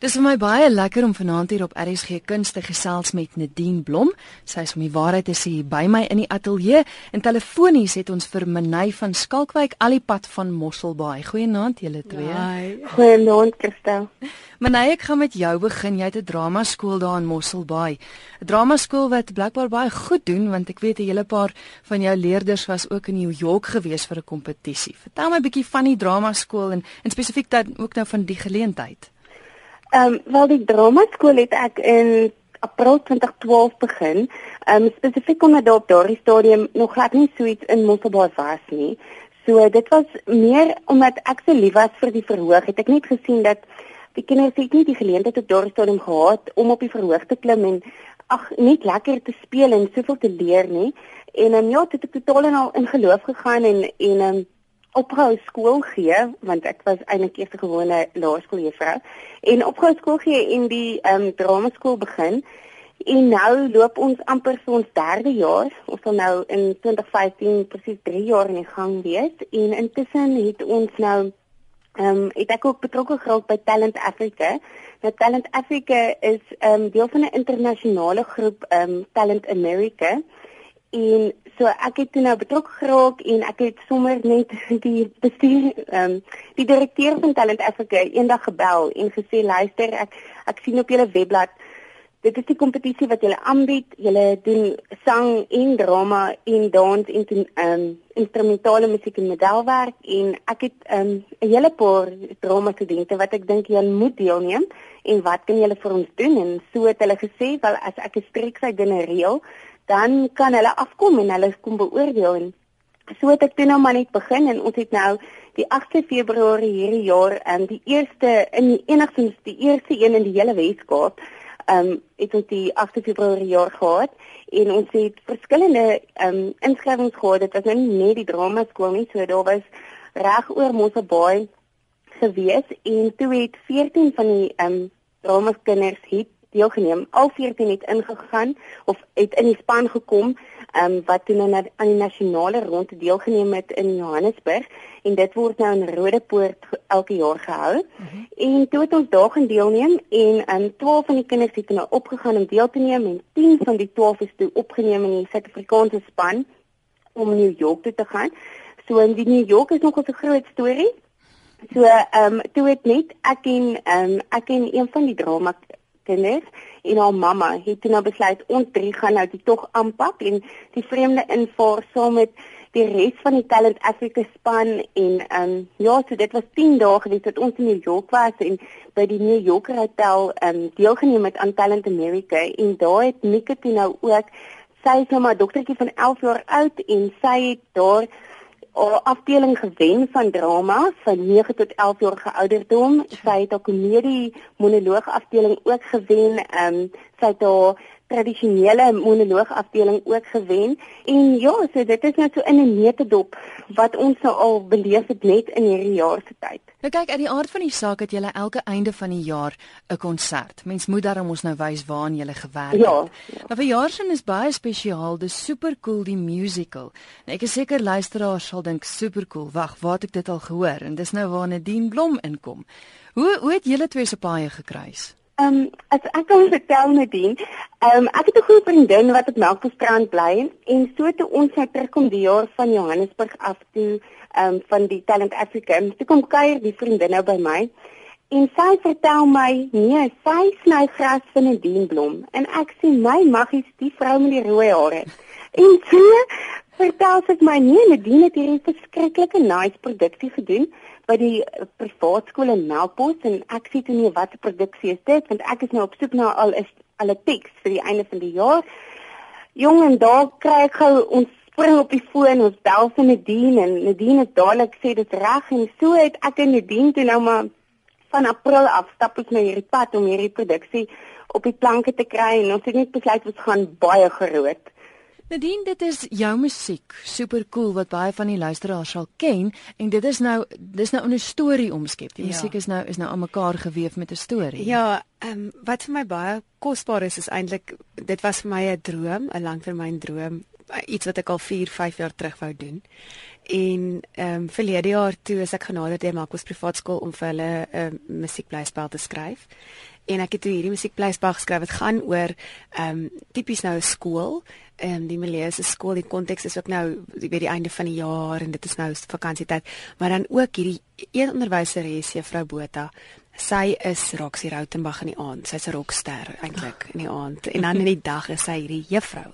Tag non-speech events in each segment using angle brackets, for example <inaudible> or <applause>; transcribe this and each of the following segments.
Dis vir my baie lekker om vanaand hier op RSG Kunste gesels met Nadine Blom. Sy is om die waarheid te sê by my in die ateljee en telefonies het ons vir Minay van Skalkwyk al die pad van Mosselbaai. Goeienaand julle twee. Goeienaand Christel. Minay, ek gaan met jou begin. Jy het 'n drama skool daar in Mosselbaai. 'n Drama skool wat blykbaar baie goed doen want ek weet 'n hele paar van jou leerders was ook in New York gewees vir 'n kompetisie. Vertel my 'n bietjie van die drama skool en en spesifiek dan ook nou van die geleentheid. Ehm um, wel die drama skool het ek in April 2012 begin. Ehm um, spesifiek omdat daar op daardie stadium nog glad nie so iets in Mosselbaai was nie. So dit was meer omdat ek so lief was vir die verhoog. Het ek net gesien dat die kinders het nie die geleentheid op daardie stadium gehad om op die verhoog te klim en ag net lekker te speel en soveel te leer nie. En ehm um, ja, het ek totaal en al in geloof gegaan en en ehm um, ophou skool gee want ek was eintlik eers 'n gewone laerskooljuffrou en ophou skool gee en die ehm um, drama skool begin en nou loop ons amper vir ons derde jaar ons sal nou in 2015 presies 3 jaar in die gang wees en intussen het ons nou ehm um, het ek ook betrokke geraak by Talent Africa. Nou Talent Africa is ehm um, deel van 'n internasionale groep ehm um, Talent America En so ek het toe nou betrokke geraak en ek het sommer net <laughs> die bestuur ehm um, die direkteur van Talent Africa eendag gebel en gesê luister ek ek sien op julle webblad dit is die kompetisie wat julle aanbied. Julle doen sang en drama en dans en ehm um, instrumentale musiek en modelwerk en ek het ehm um, 'n hele paar drama studente wat ek dink julle moet deelneem en wat kan julle vir ons doen en so het hulle gesê wel as ek 'n streeksy dinge reël dan kan hulle afkom en hulle kom beoordeel. En so het ek toe nou maar net begin en ons het nou die 8de Februarie hierdie jaar en die eerste in enigstens die eerste een in die hele Weskaap ehm um, het ons die 8de Februarie jaar gehad en ons het verskillende ehm um, inskrywings gehad. Dit was nou nie net die drama skool nie so daar was reg oor Mosselbaai gewees en toe het 14 van die ehm um, drama kinders het deelgeneem. Al 14 het ingegaan of het in die span gekom ehm um, wat toe nou aan die nasionale ronde deelgeneem het in Johannesburg en dit word nou in Rodepoort elke jaar gehou. Mhm. -huh. En toe het ons daar gaan deelneem en ehm um, 12 van die kinders het nou opgegaan om deel te neem en 10 van die 12 is toe opgeneem in die Suid-Afrikaanse span om New York toe te gaan. So in die New York is nog 'n groot storie. So ehm um, toe het net ek en ehm um, ek en een van die drama kinders en haar mamma het toe nou besluit ons drie gaan nou die tog aanpak en die vreemde invaar saam met die res van die Talent Africa span en ehm um, ja so dit was 10 dae gewees dat ons in New York was en by die New Yorker hotel ehm um, deelgeneem het aan Talent America en daar het Nikki nou ook sy is nou maar dogtertjie van 11 jaar oud en sy het daar afdeling gewen van drama van 9 tot 11 jaar geouderdom. Sy het 'n komedie monoloog afdeling ook gewen. Ehm um, sy het haar tradisionele monoloog afdeling ook gewen. En ja, so dit is net so in 'n netedop wat ons nou al beleef het net in hierdie jaar se tyd. Nou kyk, uit die aard van die saak het julle elke einde van die jaar 'n konsert. Mens moet daarom ons nou wys waaraan julle gewerk het. Ja. ja. Nou vir jaarsin is baie spesiaal, dis super cool die musical. Nou ek is seker luisteraars sal dink super cool. Wag, waar het ek dit al gehoor? En dis nou waar Nadine Blom inkom. Hoe hoe het julle twee se paie gekruis? Ehm um, as ek kan vertel Nadine, ehm um, ek het 'n goeie vriendin wat op Melkbosstrand bly en so toe ons nou terugkom die jaar van Johannesburg af toe ehm um, van die Talent Africa, toe kom kuier die vriendin nou by my en sy vertel my nee, sy sny gras vir Nadine Blom en ek sê my maggies, die vrou met die rooi hare. En so vertel sy my nee, Nadine het hierdie verskriklike nice produksie gedoen by die eh, privaat skool in Melkbos en ek sê toe nee wat 'n produksie is dit want ek is nou op soek na al is al 'n teks vir die einde van die jaar. Jong en daar kry ek gou ons spring op die foon ons bel vir Nadine en Nadine het dadelik sê dit reg en so het ek en Nadine toe nou maar van April af stap ons nou hierdie pad om hierdie produksie op die planke te kry en ons het net besluit ons gaan baie groot. Nadine, dit is jou musiek, super cool wat baie van die luisteraars sal ken en dit is nou dis nou 'n storie omskep. Die ja. musiek is nou is nou aan mekaar gewewe met 'n storie. Ja, ehm um, wat vir my baie kosbaar is is eintlik dit was vir my 'n droom, 'n langtermyn droom, iets wat ek al 4, 5 jaar terug wou doen. en ehm um, verlede jaar toe as ek genader deur Makos privaat skool om vir hulle 'n uh, musiekblyspel te skryf en ek het toe hierdie musiekblyspel geskryf. Wat gaan oor ehm um, tipies nou 'n skool. Ehm um, die Melees se skool. Die konteks is ook nou by die einde van die jaar en dit is nou vakansietyd maar dan ook hierdie een onderwyseres juffrou Botha. Sy is Roxie Rautenbach in die aand. Sy's 'n rockster eintlik in die aand. En dan in die dag is sy hierdie juffrou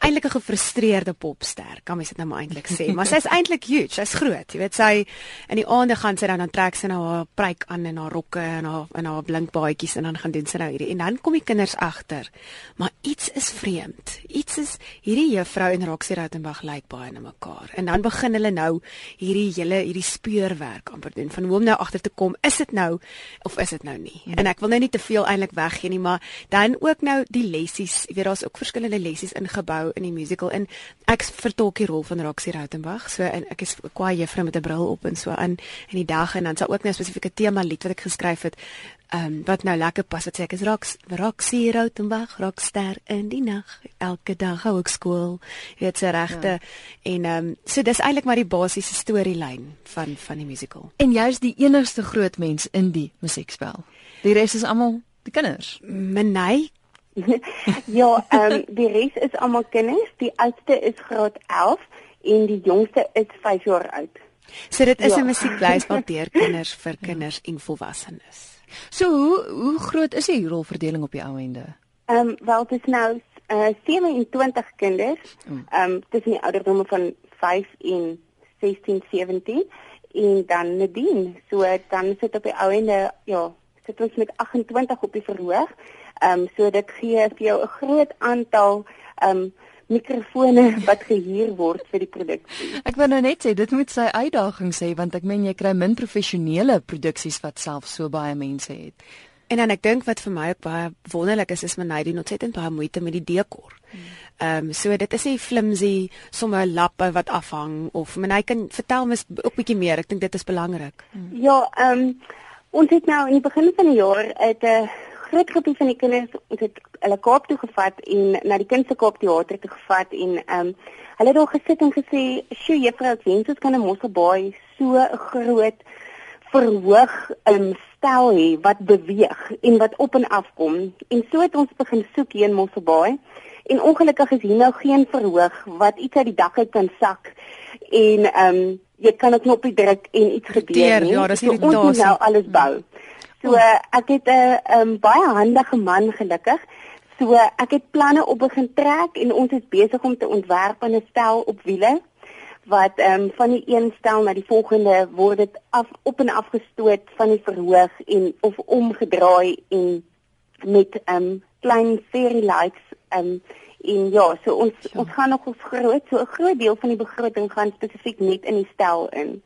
eintlik 'n gefrustreerde popster, kan mens dit nou maar eintlik sê, maar sy's eintlik huge, sy's groot. Jy weet sy in die aande gaan sy dan dan trek sy nou haar pruik aan en haar rokke en haar en haar blink baadjies en dan gaan doen sy nou hierdie en dan kom die kinders agter. Maar iets is vreemd. Iets is hierdie juffrou en Roxie Rautenbach lyk baie na mekaar. En dan begin hulle nou hierdie hele hierdie speurwerk amper doen van hoe om nou agter te kom, is dit nou of is dit nou nie? En ek wil nou nie te veel eintlik weggee nie, maar dan ook nou die lessies, jy weet daar's ook verskillende lessies in ingebou in die musical en ek vertolk die rol van Roxie Rautenbach. So en ek is kwaai juffrou met 'n bril op en so in in die dag en dan sal ook 'n spesifieke tema lied wat ek geskryf het. Ehm um, wat nou lekker pas wat sê ek is Rox Roxie Rautenbach, rockster in die nag. Elke dag hou ek skool. Jy weet se regte ja. en ehm um, so dis eintlik maar die basiese storielyn van van die musical. En jy's die enigste groot mens in die musiekspel. Die res is almal die kinders. Menai <laughs> ja, ehm um, die res is almal kinders. Die oudste is graad 11 en die jongste is 5 jaar oud. So dit is ja. 'n musiekblyspel deur kinders vir kinders en volwassenes. So hoe hoe groot is die rolverdeling op die ou ende? Ehm um, wel dit is nou uh, 27 kinders. Ehm um, tussen die ouderdomme van 5 en 16, 17 en dan Nadine. So dan sit op die ou ende ja, sit ons met 28 op die verhoog. Ehm um, so dit gee vir jou 'n groot aantal ehm um, mikrofone wat gehuur word vir die produksie. Ek wou nou net sê dit moet sy uitdagings hê want ek meen jy kry min professionele produksies wat self so baie mense het. En dan ek dink wat vir my ook baie wonderlik is is Manay die ontsettend baie moeite met die dekor. Ehm um, so dit is nie flimsy sommer lappe wat afhang of Manay kan vertel mes ook bietjie meer. Ek dink dit is belangrik. Ja, ehm um, ons het nou in die begin van die jaar 'n groot groepie van die kinders ons het hulle Kaap toe gevat en na die Kunstekaap teater toe gevat en ehm um, hulle het daar gesit en gesê, "Sjoe, juffrou, ek wens ons kan 'n Mosselbaai so 'n groot verhoog um, stel hê wat beweeg en wat op en af kom." En so het ons begin soek hier in Mosselbaai. En ongelukkig is hier nou geen verhoog wat iets uit die dak uit kan sak en ehm um, jy kan 'n knoppie druk en iets gebeur nie. Ja, dis so, ons moet nou alles bou. Hmm. So ek het 'n uh, um, baie handige man gelukkig. So ek het planne op begin trek en ons is besig om te ontwerp 'n stel op wiele wat ehm um, van die een stel na die volgende word dit af op en af gestoot van die verhoog en of omgedraai en met ehm um, klein fairy lights ehm um, en ja, so ons ja. ons gaan nog groot so 'n groot deel van die begroting gaan spesifiek net in die stel in.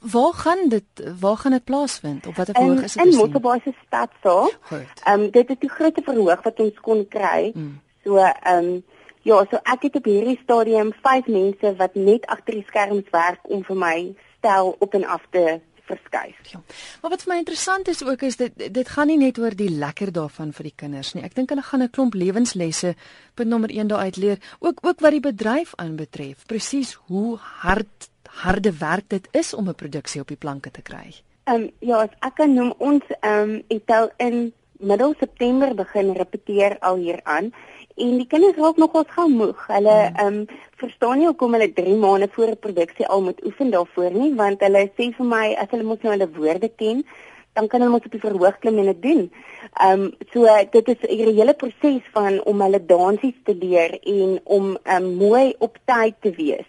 Waar gaan dit waar gaan dit plaasvind? Op watter verhoog is dit? In Mosselbaai se stad so. Ehm um, dit is die grootste verhoog wat ons kon kry. Mm. So ehm um, ja, so ek het op hierdie stadium 5 mense wat net agter die skerms werk om vir my stel op en af te verskuif. Ja. Maar wat vir my interessant is ook is dit dit gaan nie net oor die lekker daarvan vir die kinders nie. Ek dink hulle gaan 'n klomp lewenslesse punt nommer 1 daar uit leer, ook ook wat die bedryf aanbetref. Presies hoe hard harde werk dit is om 'n produksie op die planke te kry. Ehm um, ja, ek kan noem ons ehm um, het al in middel September begin repeteer al hier aan en die kinders raak nogals gou moeg. Hulle hmm. ehm um, verstaan nie hoekom hulle 3 maande voor 'n produksie al moet oefen daarvoor nie, want hulle sê vir my as hulle mos nou hulle woorde ken, dan kan hulle mos op die verhoog klim en dit doen. Ehm um, so dit is 'n reële proses van om hulle dansies te leer en om ehm um, mooi op tyd te wees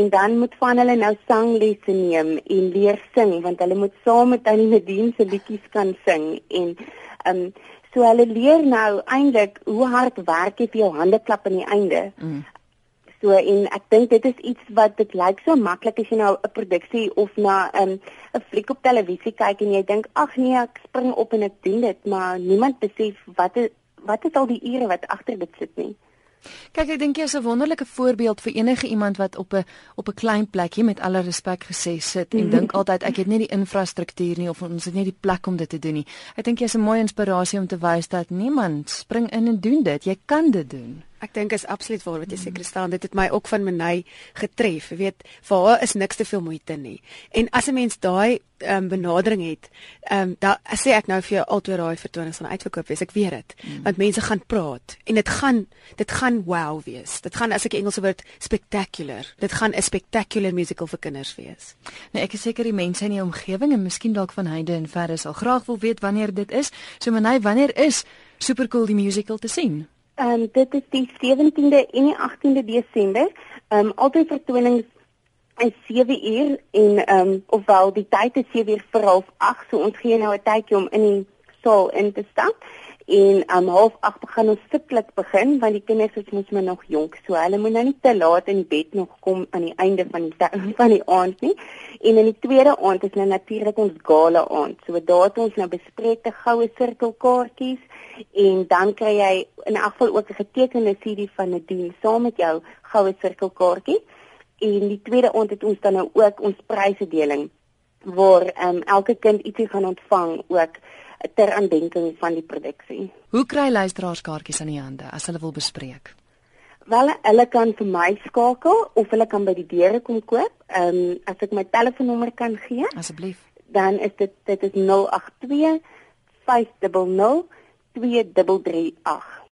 en dan moet van hulle nou sanglesse neem en leer sing want hulle moet saam met Tannie Nadine se liedjies kan sing en ehm um, so hulle leer nou eintlik hoe hard werk jy vir jou hande klap aan die einde. Mm. So en ek dink dit is iets wat dit lyk so maklik as jy nou 'n produksie of na 'n um, 'n fliek op televisie kyk en jy dink ag nee ek spring op en ek doen dit maar niemand besef wat is, wat is al die ure wat agter dit sit nie. Kyk, ek dink jy is 'n wonderlike voorbeeld vir enige iemand wat op 'n op 'n klein plekjie met alle respek gesê sit en dink <laughs> altyd ek het nie die infrastruktuur nie of ons het nie die plek om dit te doen nie. Ek dink jy is 'n mooi inspirasie om te wys dat niemand spring in en doen dit. Jy kan dit doen. Ek dink is absoluut waar wat jy sê Kristaan, dit het my ook van Menay getref. Jy weet, vir haar is niks te veel moeite nie. En as 'n mens daai um, benadering het, ehm um, dan sê ek nou vir jou altoe daai vertonings van uitverkoop wees, ek weet dit. Mm. Want mense gaan praat en dit gaan dit gaan wow wees. Dit gaan as ek Engelse woord spectacular. Dit gaan 'n spectacular musical vir kinders wees. Nou ek is seker die mense in die omgewing en miskien dalk van heide en verre sal graag wil weet wanneer dit is. So Menay, wanneer is Supercool die musical te sien? Ehm um, dit is die 17de en die 18de Desember. Ehm um, altyd vertonings is 7 uur en ehm um, ofwel die tyd is 7 uur vir half 8, so ons gee nou 'n tydjie om in die saal in te stap. En om um, half 8 begin ons stiptelik begin want die kinders is mos maar nog jonk, so hulle moet nou nie te laat in die bed nog kom aan die einde van die <laughs> van die aand nie. En in die tweede aand is nou natuurlik ons gala aand. So daar het ons nou bespreek te goue sirkelkaartjies en dan kry jy in elk geval ook 'n getekende CD van Nadine saam met jou goue sirkelkaartjie. En die tweede aand het ons dan nou ook ons prysedeling waar um, elke kind ietsie gaan ontvang ook ter aandenking van die produksie. Hoe kry luisteraars kaartjies aan die hande as hulle wil bespreek? Wel, hulle kan vir my skakel of hulle kan by die deure kom koop. Ehm um, as ek my telefoonnommer kan gee. Asseblief. Dan is dit dit is 082 500 2338